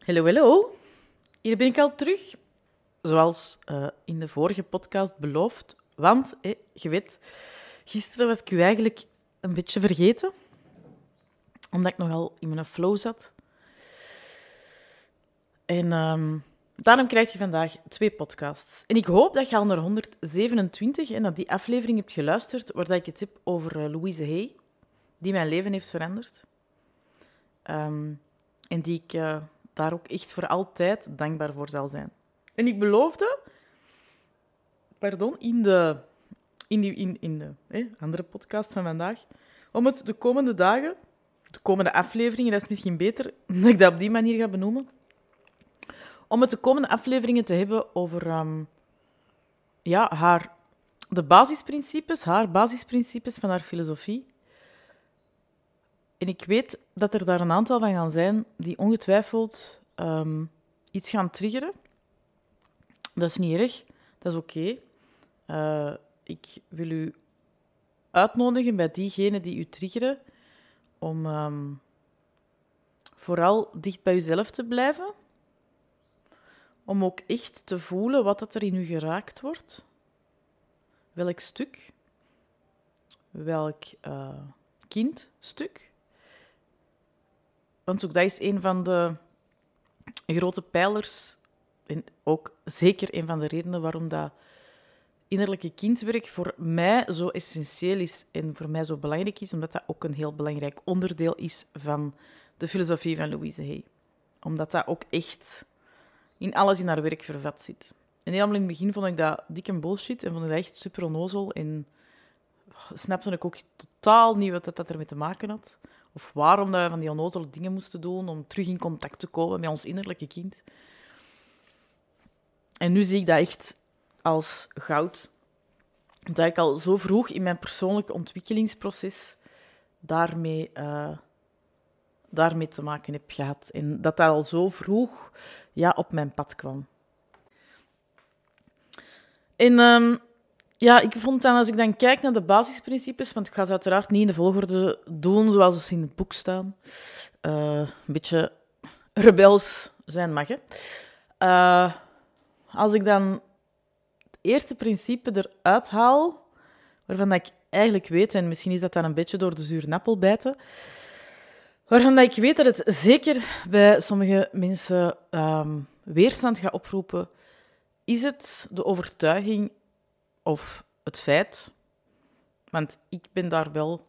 Hallo, hallo. Hier ben ik al terug. Zoals eh, in de vorige podcast beloofd. Want, je weet, gisteren was ik u eigenlijk een beetje vergeten. Omdat ik nogal in mijn flow zat. En ehm, daarom krijg je vandaag twee podcasts. En ik hoop dat je al naar 127 en dat die aflevering hebt geluisterd, waar dat ik het heb over eh, Louise Hay, die mijn leven heeft veranderd. Ehm, en die ik eh, daar ook echt voor altijd dankbaar voor zal zijn. En ik beloofde, pardon, in de, in die, in, in de andere podcast van vandaag, om het de komende dagen, de komende afleveringen, dat is misschien beter dat ik dat op die manier ga benoemen, om het de komende afleveringen te hebben over ehm, ja, haar, de basisprincipes, haar basisprincipes van haar filosofie. En ik weet dat er daar een aantal van gaan zijn die ongetwijfeld ehm, iets gaan triggeren. Dat is niet erg, dat is oké. Uh, ik wil u uitnodigen bij diegenen die u triggeren om um, vooral dicht bij uzelf te blijven. Om ook echt te voelen wat dat er in u geraakt wordt. Welk stuk. Welk uh, kindstuk. Want ook dat is een van de grote pijlers en ook zeker een van de redenen waarom dat innerlijke kindwerk voor mij zo essentieel is en voor mij zo belangrijk is, omdat dat ook een heel belangrijk onderdeel is van de filosofie van Louise Hay. Omdat dat ook echt in alles in haar werk vervat zit. En helemaal in het begin vond ik dat dikke bullshit en vond ik dat echt super onnozel en snapte ik ook totaal niet wat dat ermee te maken had. Of waarom dat we van die onnozele dingen moesten doen om terug in contact te komen met ons innerlijke kind. En nu zie ik dat echt als goud. Dat ik al zo vroeg in mijn persoonlijke ontwikkelingsproces daarmee, uh, daarmee te maken heb gehad. En dat dat al zo vroeg ja, op mijn pad kwam. En um, ja, ik vond dan, als ik dan kijk naar de basisprincipes, want ik ga ze uiteraard niet in de volgorde doen zoals ze in het boek staan. Uh, een beetje rebels zijn mag. Uh, als ik dan het eerste principe eruit haal, waarvan dat ik eigenlijk weet, en misschien is dat dan een beetje door de zure nappel bijten, waarvan dat ik weet dat het zeker bij sommige mensen um, weerstand gaat oproepen, is het de overtuiging of het feit, want ik ben daar wel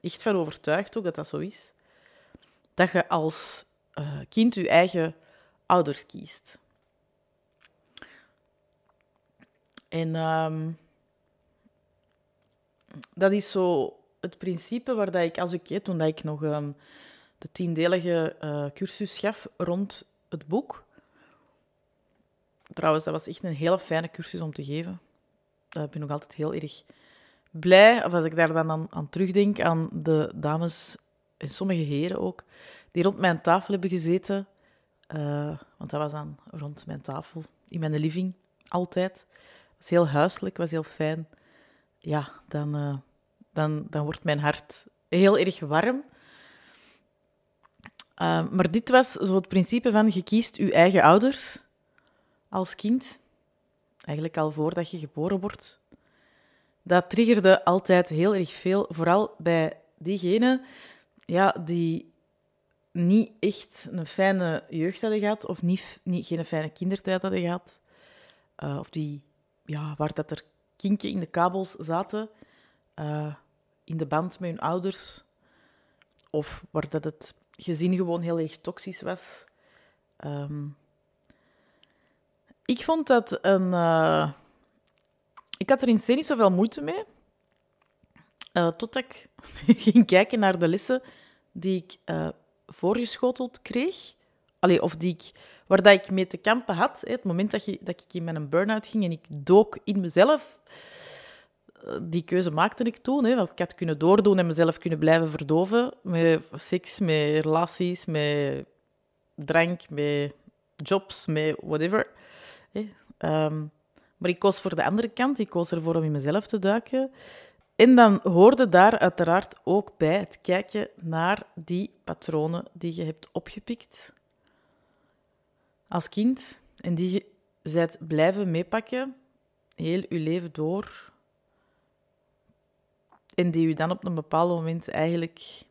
echt van overtuigd ook dat dat zo is, dat je als uh, kind je eigen ouders kiest. En um, dat is zo het principe waar dat ik, als ik, toen dat ik nog um, de tiendelige uh, cursus gaf rond het boek. Trouwens, dat was echt een hele fijne cursus om te geven. Ik ben nog altijd heel erg blij, of als ik daar dan aan, terugdenk, aan de dames en sommige heren ook, die rond mijn tafel hebben gezeten. Uh, want dat was dan rond mijn tafel, in mijn living, altijd was heel huiselijk, was heel fijn. Ja, dan, uh, dan, dan wordt mijn hart heel erg warm. Uh, maar dit was zo het principe van je kiest je eigen ouders als kind. Eigenlijk al voordat je geboren wordt. Dat triggerde altijd heel erg veel, vooral bij diegenen ja, die niet echt een fijne jeugd hadden gehad, of niet, niet, geen fijne kindertijd hadden gehad, uh, of die ja, waar dat er kinken in de kabels zaten, uh, in de band met hun ouders, of waar dat het gezin gewoon heel erg toxisch was. Um, ik vond dat een. Uh, ik had er in C niet zoveel moeite mee. Uh, totdat ik ging kijken naar de lessen die ik uh, voorgeschoteld kreeg. Allee, of die ik waar dat ik mee te kampen had. Hè, het moment dat, je, dat ik in mijn burn-out ging en ik dook in mezelf, eh, die keuze maakte ik toen. Hè, ik had kunnen doordoen en mezelf kunnen blijven verdoven met seks, met relaties, met drank, met jobs, met whatever. Um, maar ik koos voor de andere kant. Ik koos ervoor om in mezelf te duiken. En dan hoorde daar uiteraard ook bij het kijken naar die patronen die je hebt opgepikt als kind en die je zijt blijven meepakken, heel je leven door, en die u dan op een bepaald moment eigenlijk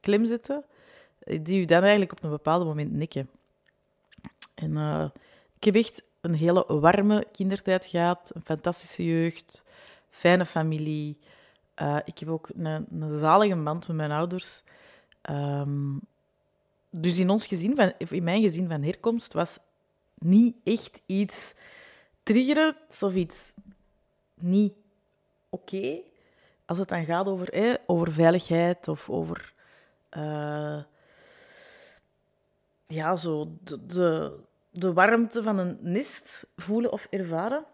klem zetten, die u dan eigenlijk op een bepaald moment nikken. En uh, ik heb echt een hele warme kindertijd gehad, een fantastische jeugd, fijne familie. Uh, ik heb ook een, een zalige band met mijn ouders. Um, dus in ons gezin, van, in mijn gezin van herkomst, was niet echt iets triggerend of iets niet oké. Als het dan gaat over, eh, over veiligheid of over uh, ja, zo de, de, de, warmte van een nest voelen of ervaren.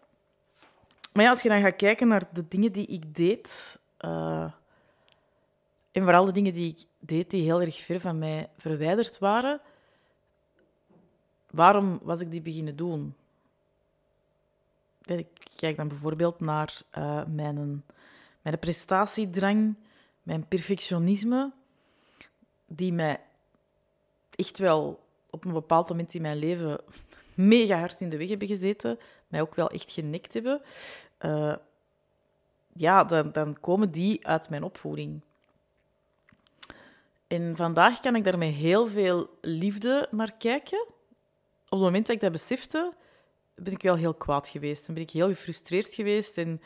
Maar ja, als je dan gaat kijken naar de dingen die ik deed, uh, en vooral de dingen die ik deed die heel erg ver van mij verwijderd waren, waarom was ik die beginnen doen? Ik kijk dan bijvoorbeeld naar uh, mijn, mijn prestatiedrang, mijn perfectionisme, die mij echt wel op een bepaald moment in mijn leven mega hard in de weg hebben gezeten, mij ook wel echt genekt hebben. Uh, ja, dan, dan komen die uit mijn opvoeding. En vandaag kan ik daar met heel veel liefde naar kijken. Op het moment dat ik dat besefte, ben ik wel heel kwaad geweest. En ben ik heel gefrustreerd geweest. En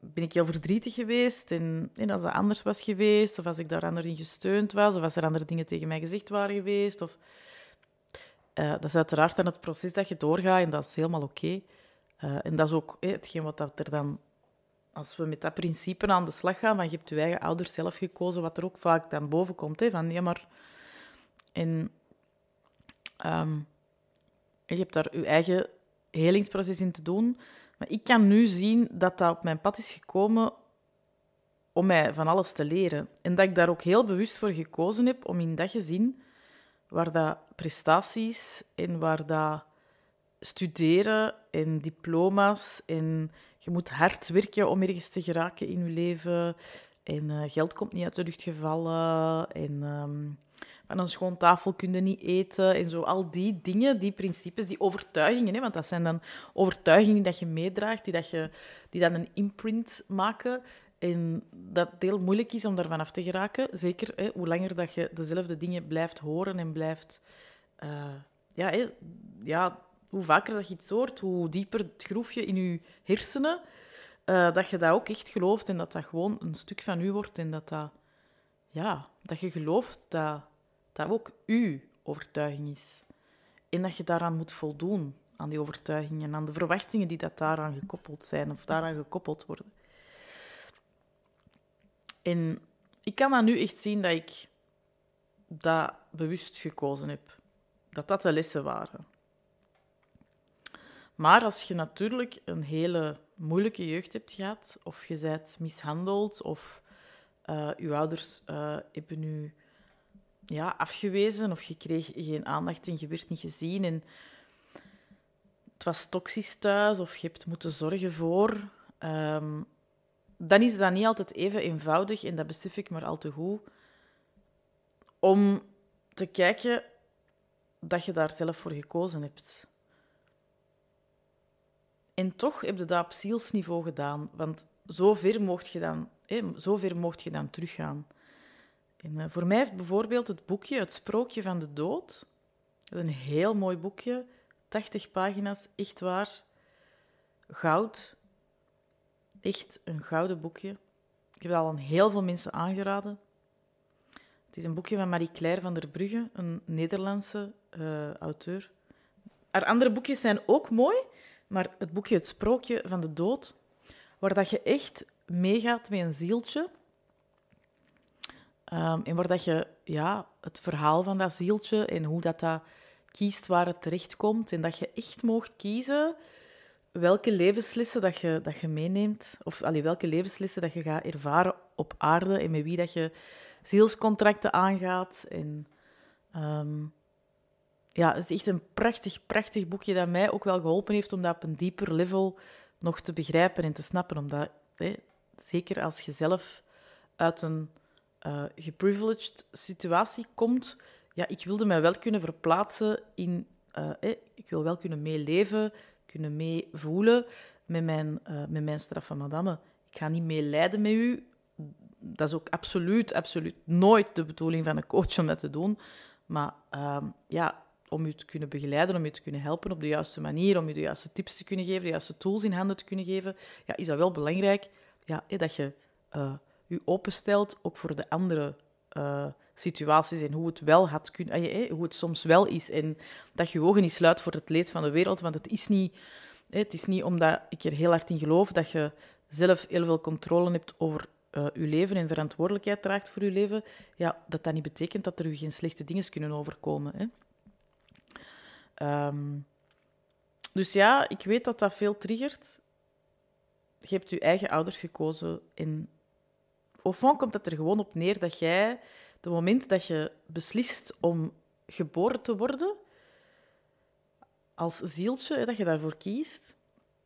ben ik heel verdrietig geweest. En, en als dat anders was geweest, of als ik daar anders in gesteund was, of als er andere dingen tegen mij gezegd waren geweest. Of, uh, dat is uiteraard dan het proces dat je doorgaat en dat is helemaal oké. Uh, en dat is ook hetgeen wat dat er dan als we met dat principe aan de slag gaan, van je hebt je eigen ouders zelf gekozen, wat er ook vaak dan boven komt, hè, van ja, maar... En um, je hebt daar je eigen helingsproces in te doen. Maar ik kan nu zien dat dat op mijn pad is gekomen om mij van alles te leren. En dat ik daar ook heel bewust voor gekozen heb om in dat gezin, waar dat prestaties en waar dat studeren en diploma's en je moet hard werken om ergens te geraken in je leven. En uh, geld komt niet uit de lucht gevallen. En um, van een schoon tafel kun je niet eten. En zo al die dingen, die principes, die overtuigingen. Hè, want dat zijn dan overtuigingen die je meedraagt, die, dat je, die dan een imprint maken. En dat het heel moeilijk is om daarvan af te geraken. Zeker hè, hoe langer dat je dezelfde dingen blijft horen en blijft... Uh, ja, ja, hoe vaker dat je iets hoort, hoe dieper het groefje in je hersenen, uh, dat je dat ook echt gelooft en dat dat gewoon een stuk van u wordt en dat dat, ja, dat je gelooft dat dat ook uw overtuiging is. En dat je daaraan moet voldoen, aan die overtuigingen en aan de verwachtingen die dat daaraan gekoppeld zijn of daaraan gekoppeld worden. En ik kan dan nu echt zien dat ik dat bewust gekozen heb. Dat dat de lessen waren. Maar als je natuurlijk een hele moeilijke jeugd hebt gehad, of je bent mishandeld, of je ouders uh, hebben je ja, afgewezen, of je kreeg geen aandacht en je werd niet gezien, en het was toxisch thuis, of je hebt moeten zorgen voor, um, dan is dat niet altijd even eenvoudig, en dat besef ik maar al te goed, om te kijken dat je daar zelf voor gekozen hebt. En toch heb je dat op zielsniveau gedaan, want zover mocht je dan, hè, zover mocht je dan teruggaan. En, uh, voor mij heeft bijvoorbeeld het boekje Het Sprookje van de Dood, dat is een heel mooi boekje, 80 pagina's, echt waar, goud. Echt een gouden boekje. Ik heb het al aan heel veel mensen aangeraden. Het is een boekje van Marie-Claire van der Brugge, een Nederlandse uh, auteur. Haar andere boekjes zijn ook mooi, maar het boekje Het Sprookje van de Dood, waar dat je echt meegaat met een zieltje. Um, en waar dat je ja, het verhaal van dat zieltje en hoe dat, dat kiest waar het terechtkomt. En dat je echt mocht kiezen welke levenslessen dat je, dat je meeneemt. Of allee, welke levenslessen dat je gaat ervaren op aarde en met wie dat je zielscontracten aangaat. En um, ja, het is echt een prachtig, prachtig boekje dat mij ook wel geholpen heeft om dat op een dieper level nog te begrijpen en te snappen. Omdat, zeker als je zelf uit een uh, geprivileged situatie komt, ja, ik wilde mij wel kunnen verplaatsen in eh, ik wil wel kunnen meeleven, kunnen meevoelen met mijn, uh, met mijn straffe madame. Ik ga niet meelijden met u. Dat is ook absoluut, absoluut nooit de bedoeling van een coach om dat te doen. Maar ehm, ja, om u te kunnen begeleiden, om u te kunnen helpen op de juiste manier, om u de juiste tips te kunnen geven, de juiste tools in handen te kunnen geven, ja, is dat wel belangrijk ja, dat je uh, u openstelt, ook voor de andere uh, situaties en hoe het wel had kunnen, eh, hoe het soms wel is. En dat je ogen niet sluit voor het leed van de wereld, want het is niet, het is niet omdat ik er heel hard in geloof dat je zelf heel veel controle hebt over uh, je leven en verantwoordelijkheid draagt voor je leven, ja, dat dat niet betekent dat er u geen slechte dingen kunnen overkomen. Hè. Um, dus ja, ik weet dat dat veel triggert. Je hebt je eigen ouders gekozen en au fond komt het er gewoon op neer dat jij, het moment dat je beslist om geboren te worden, als zieltje, dat je daarvoor kiest.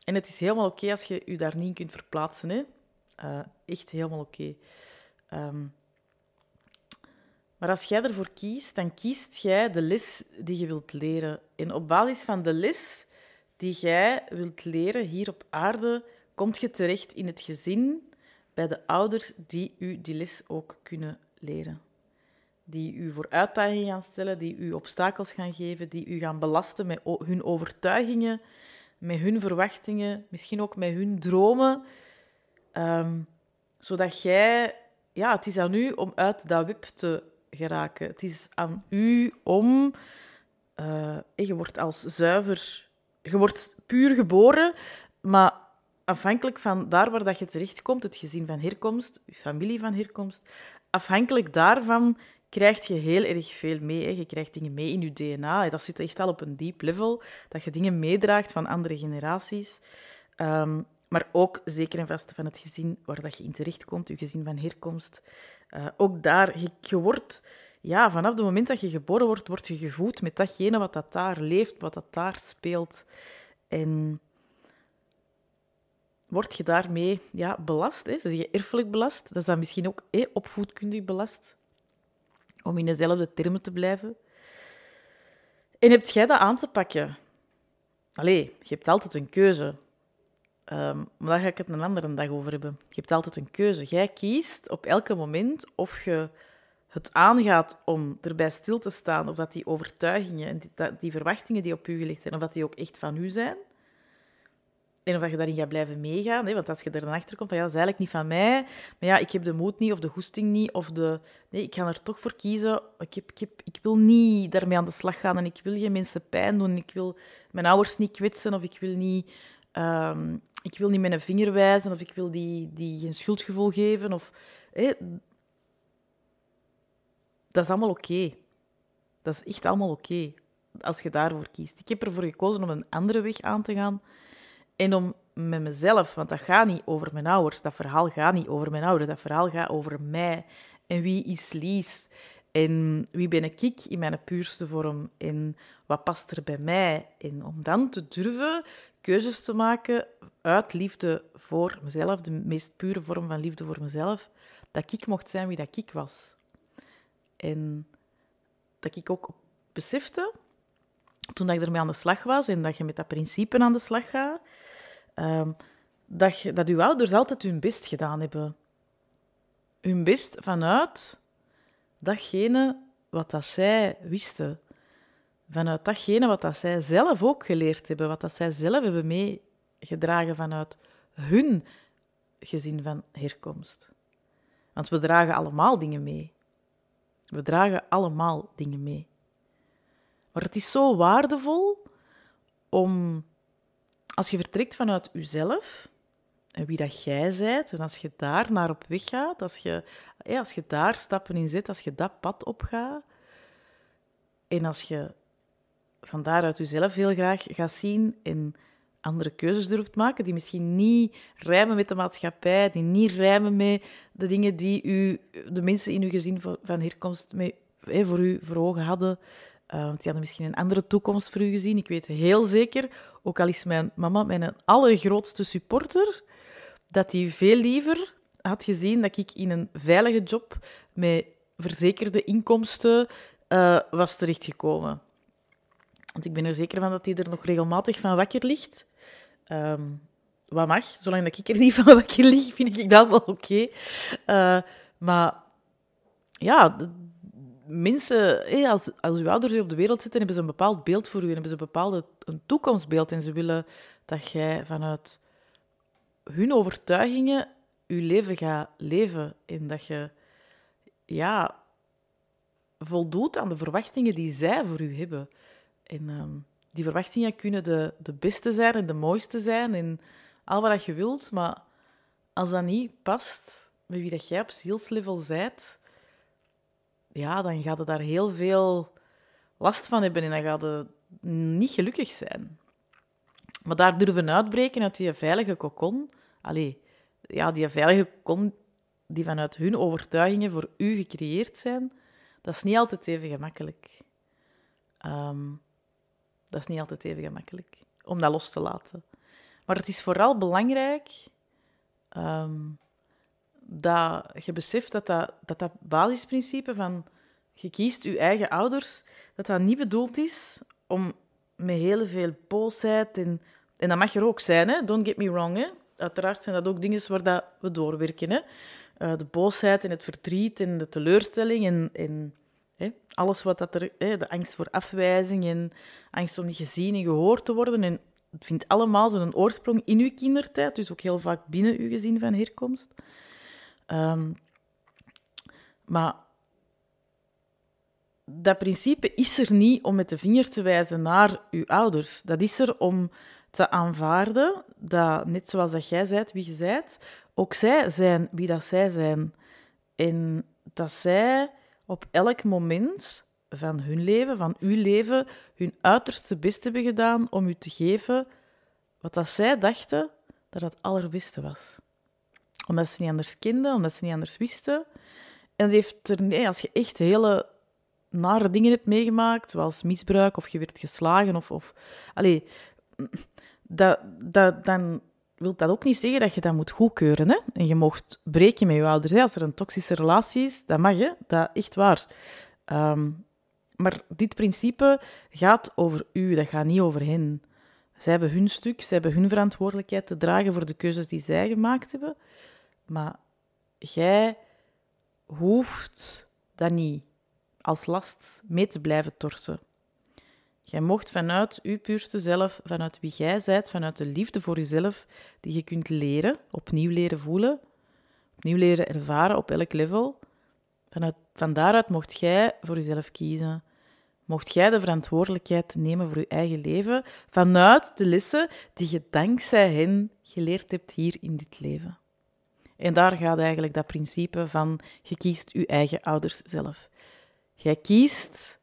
En het is helemaal oké als je je daar niet kunt verplaatsen. Hè. Uh, echt helemaal oké. Um, maar als jij ervoor kiest, dan kiest jij de les die je wilt leren. En op basis van de les die jij wilt leren hier op aarde, kom je terecht in het gezin bij de ouders die u die les ook kunnen leren. Die u voor uitdagingen gaan stellen, die u obstakels gaan geven, die u gaan belasten met hun overtuigingen, met hun verwachtingen, misschien ook met hun dromen. Um, zodat jij, ja, het is aan u om uit dat web te geraken. Het is aan u om, uh, je wordt als zuiver, je wordt puur geboren, maar afhankelijk van daar waar dat je terechtkomt, het gezin van herkomst, je familie van herkomst, afhankelijk daarvan krijg je heel erg veel mee. Je krijgt dingen mee in je DNA. Dat zit echt al op een diep level, dat je dingen meedraagt van andere generaties. Um, maar ook zeker en vast van het gezin waar dat je in terechtkomt, je gezin van herkomst. Uh, ook daar, je, je, wordt, ja, vanaf het moment dat je geboren wordt, word je gevoed met datgene wat dat daar leeft, wat dat daar speelt. En word je daarmee ja, belast. Hè? Zeg je erfelijk belast. Dat is dan misschien ook hè, opvoedkundig belast. Om in dezelfde termen te blijven. En heb jij dat aan te pakken? Allee, je hebt altijd een keuze. Um, maar daar ga ik het een andere dag over hebben. Je hebt altijd een keuze. Jij kiest op elke moment of je het aangaat om erbij stil te staan, of dat die overtuigingen en die, die verwachtingen die op u gelegd zijn, of dat die ook echt van u zijn. En of dat je daarin gaat blijven meegaan. Hè? Want als je er dan achter komt van ja, dat is eigenlijk niet van mij, maar ja, ik heb de moed niet of de goesting niet, of de... Nee, ik ga er toch voor kiezen. Ik, heb, ik, heb, ik wil niet daarmee aan de slag gaan en ik wil geen mensen pijn doen. Ik wil mijn ouders niet kwetsen of ik wil niet... Um, ik wil niet met een vinger wijzen of ik wil die, die geen schuldgevoel geven. Of, hé, dat is allemaal oké. Dat is echt allemaal oké als je daarvoor kiest. Ik heb ervoor gekozen om een andere weg aan te gaan en om met mezelf, want dat gaat niet over mijn ouders, dat verhaal gaat niet over mijn ouders, dat verhaal gaat over mij. En wie is Lies? En wie ben ik in mijn puurste vorm? En wat past er bij mij? En om dan te durven keuzes te maken uit liefde voor mezelf, de meest pure vorm van liefde voor mezelf, dat ik mocht zijn wie dat ik was. En dat ik ook besefte, toen ik ermee aan de slag was en dat je met dat principe aan de slag gaat, um, dat, dat uw ouders altijd hun best gedaan hebben. Hun best vanuit datgene wat dat zij wisten vanuit datgene wat dat zij zelf ook geleerd hebben, wat dat zij zelf hebben meegedragen vanuit hun gezin van herkomst. Want we dragen allemaal dingen mee. We dragen allemaal dingen mee. Maar het is zo waardevol om, als je vertrekt vanuit jezelf en wie dat jij bent, en als je daar naar op weg gaat, als je, ja, als je daar stappen in zet, als je dat pad opgaat, en als je van daaruit jezelf heel graag gaat zien en andere keuzes durft maken, die misschien niet rijmen met de maatschappij, die niet rijmen met de dingen die u, de mensen in uw gezin van herkomst mee, voor u voor ogen hadden. Uh, want die hadden misschien een andere toekomst voor u gezien. Ik weet heel zeker, ook al is mijn mama mijn allergrootste supporter, dat hij veel liever had gezien dat ik in een veilige job met verzekerde inkomsten uh, was terechtgekomen. Want ik ben er zeker van dat hij er nog regelmatig van wakker ligt. Ehm, wat mag, zolang dat ik er niet van wakker lig, vind ik dat wel oké. Eh, maar ja, mensen, als, als uw ouders op de wereld zitten, hebben ze een bepaald beeld voor u en hebben ze een bepaald een toekomstbeeld. En ze willen dat jij vanuit hun overtuigingen je leven gaat leven. En dat je ja, voldoet aan de verwachtingen die zij voor u hebben. En ehm, die verwachtingen kunnen de, de beste zijn en de mooiste zijn en al wat je wilt, maar als dat niet past met wie dat jij op zielslevel zijt, ja, dan gaat het daar heel veel last van hebben en dan gaat het niet gelukkig zijn. Maar daar durven uitbreken uit die veilige kokon, allee, ja, die veilige kokon die vanuit hun overtuigingen voor u gecreëerd zijn, dat is niet altijd even gemakkelijk. Ehm, dat is niet altijd even gemakkelijk om dat los te laten. Maar het is vooral belangrijk ehm, dat je beseft dat dat, dat dat basisprincipe van je kiest je eigen ouders, dat dat niet bedoeld is om met heel veel boosheid en, en dat mag er ook zijn, hè? don't get me wrong. Hè? Uiteraard zijn dat ook dingen waar dat we doorwerken. Hè? Uh, de boosheid en het verdriet en de teleurstelling en, en hè? alles wat dat er, hè? de angst voor afwijzing en angst om niet gezien en gehoord te worden. En het vindt allemaal zo'n oorsprong in uw kindertijd, dus ook heel vaak binnen uw gezin van herkomst. Um, maar dat principe is er niet om met de vinger te wijzen naar uw ouders. Dat is er om te aanvaarden dat, net zoals dat jij zijt wie je zijt, ook zij zijn wie dat zij zijn. En dat zij op elk moment van hun leven, van uw leven, hun uiterste best hebben gedaan om u te geven wat dat zij dachten dat het allerbeste was. Omdat ze niet anders kenden, omdat ze niet anders wisten. En dat heeft er, nee, als je echt hele nare dingen hebt meegemaakt, zoals misbruik of je werd geslagen of... of allee, dat, dat, dan wil dat ook niet zeggen dat je dat moet goedkeuren. Hè? En je mocht breken met je ouders. Hè? Als er een toxische relatie is, dat mag, hè? dat echt waar. Ehm, maar dit principe gaat over u, dat gaat niet over hen. Zij hebben hun stuk, zij hebben hun verantwoordelijkheid te dragen voor de keuzes die zij gemaakt hebben. Maar jij hoeft dat niet als last mee te blijven torsen. Jij mocht vanuit uw puurste zelf, vanuit wie jij zijt, vanuit de liefde voor jezelf, die je kunt leren, opnieuw leren voelen, opnieuw leren ervaren op elk level, vanuit, van daaruit mocht jij voor jezelf kiezen. Mocht jij de verantwoordelijkheid nemen voor je eigen leven, vanuit de lessen die je dankzij hen geleerd hebt hier in dit leven. En daar gaat eigenlijk dat principe van je kiest je eigen ouders zelf. Jij kiest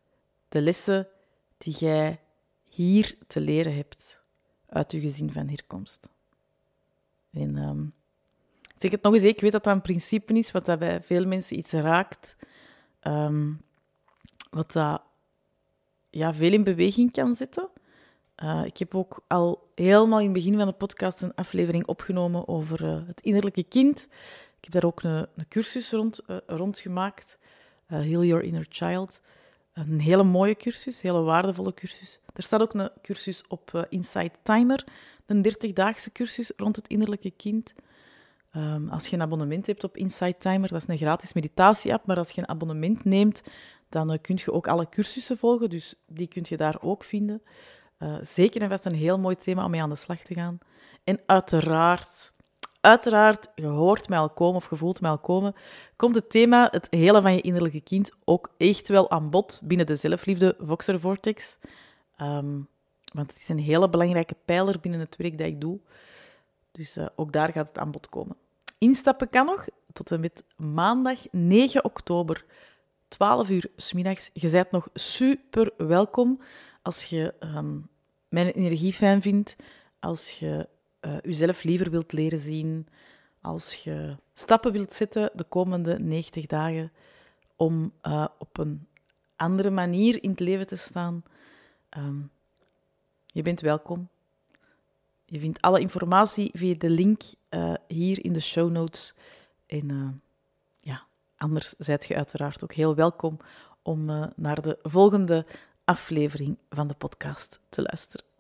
de lessen die jij hier te leren hebt uit je gezin van herkomst. En um, zeg het nog eens, ik weet dat dat een principe is wat dat bij veel mensen iets raakt, ehm, wat dat ja, veel in beweging kan zetten. Uh, ik heb ook al helemaal in het begin van de podcast een aflevering opgenomen over uh, het innerlijke kind. Ik heb daar ook een, een cursus rond, uh, rond gemaakt. Heal Your Inner Child. Een hele mooie cursus, een hele waardevolle cursus. Er staat ook een cursus op Insight Timer, een 30-daagse cursus rond het innerlijke kind. Um, als je een abonnement hebt op Insight Timer, dat is een gratis meditatie-app, maar als je een abonnement neemt, dan uh, kun je ook alle cursussen volgen, dus die kun je daar ook vinden. Uh, zeker en vast een heel mooi thema om mee aan de slag te gaan. En uiteraard uiteraard, je hoort mij al komen of je voelt mij al komen, komt het thema, het hele van je innerlijke kind, ook echt wel aan bod binnen de zelfliefde Voxer Vortex. Um, want het is een hele belangrijke pijler binnen het werk dat ik doe. Dus uh, ook daar gaat het aan bod komen. Instappen kan nog tot en met maandag 9 oktober, 12 uur s middags. Je bent nog super welkom als je um, mijn energie fijn vindt, als je uh, jezelf liever wilt leren zien, als je stappen wilt zetten de komende 90 dagen om uh, op een andere manier in het leven te staan, um, je bent welkom. Je vindt alle informatie via de link uh, hier in de show notes. En anders zijt je uiteraard ook heel welkom om naar de volgende aflevering van de podcast te luisteren.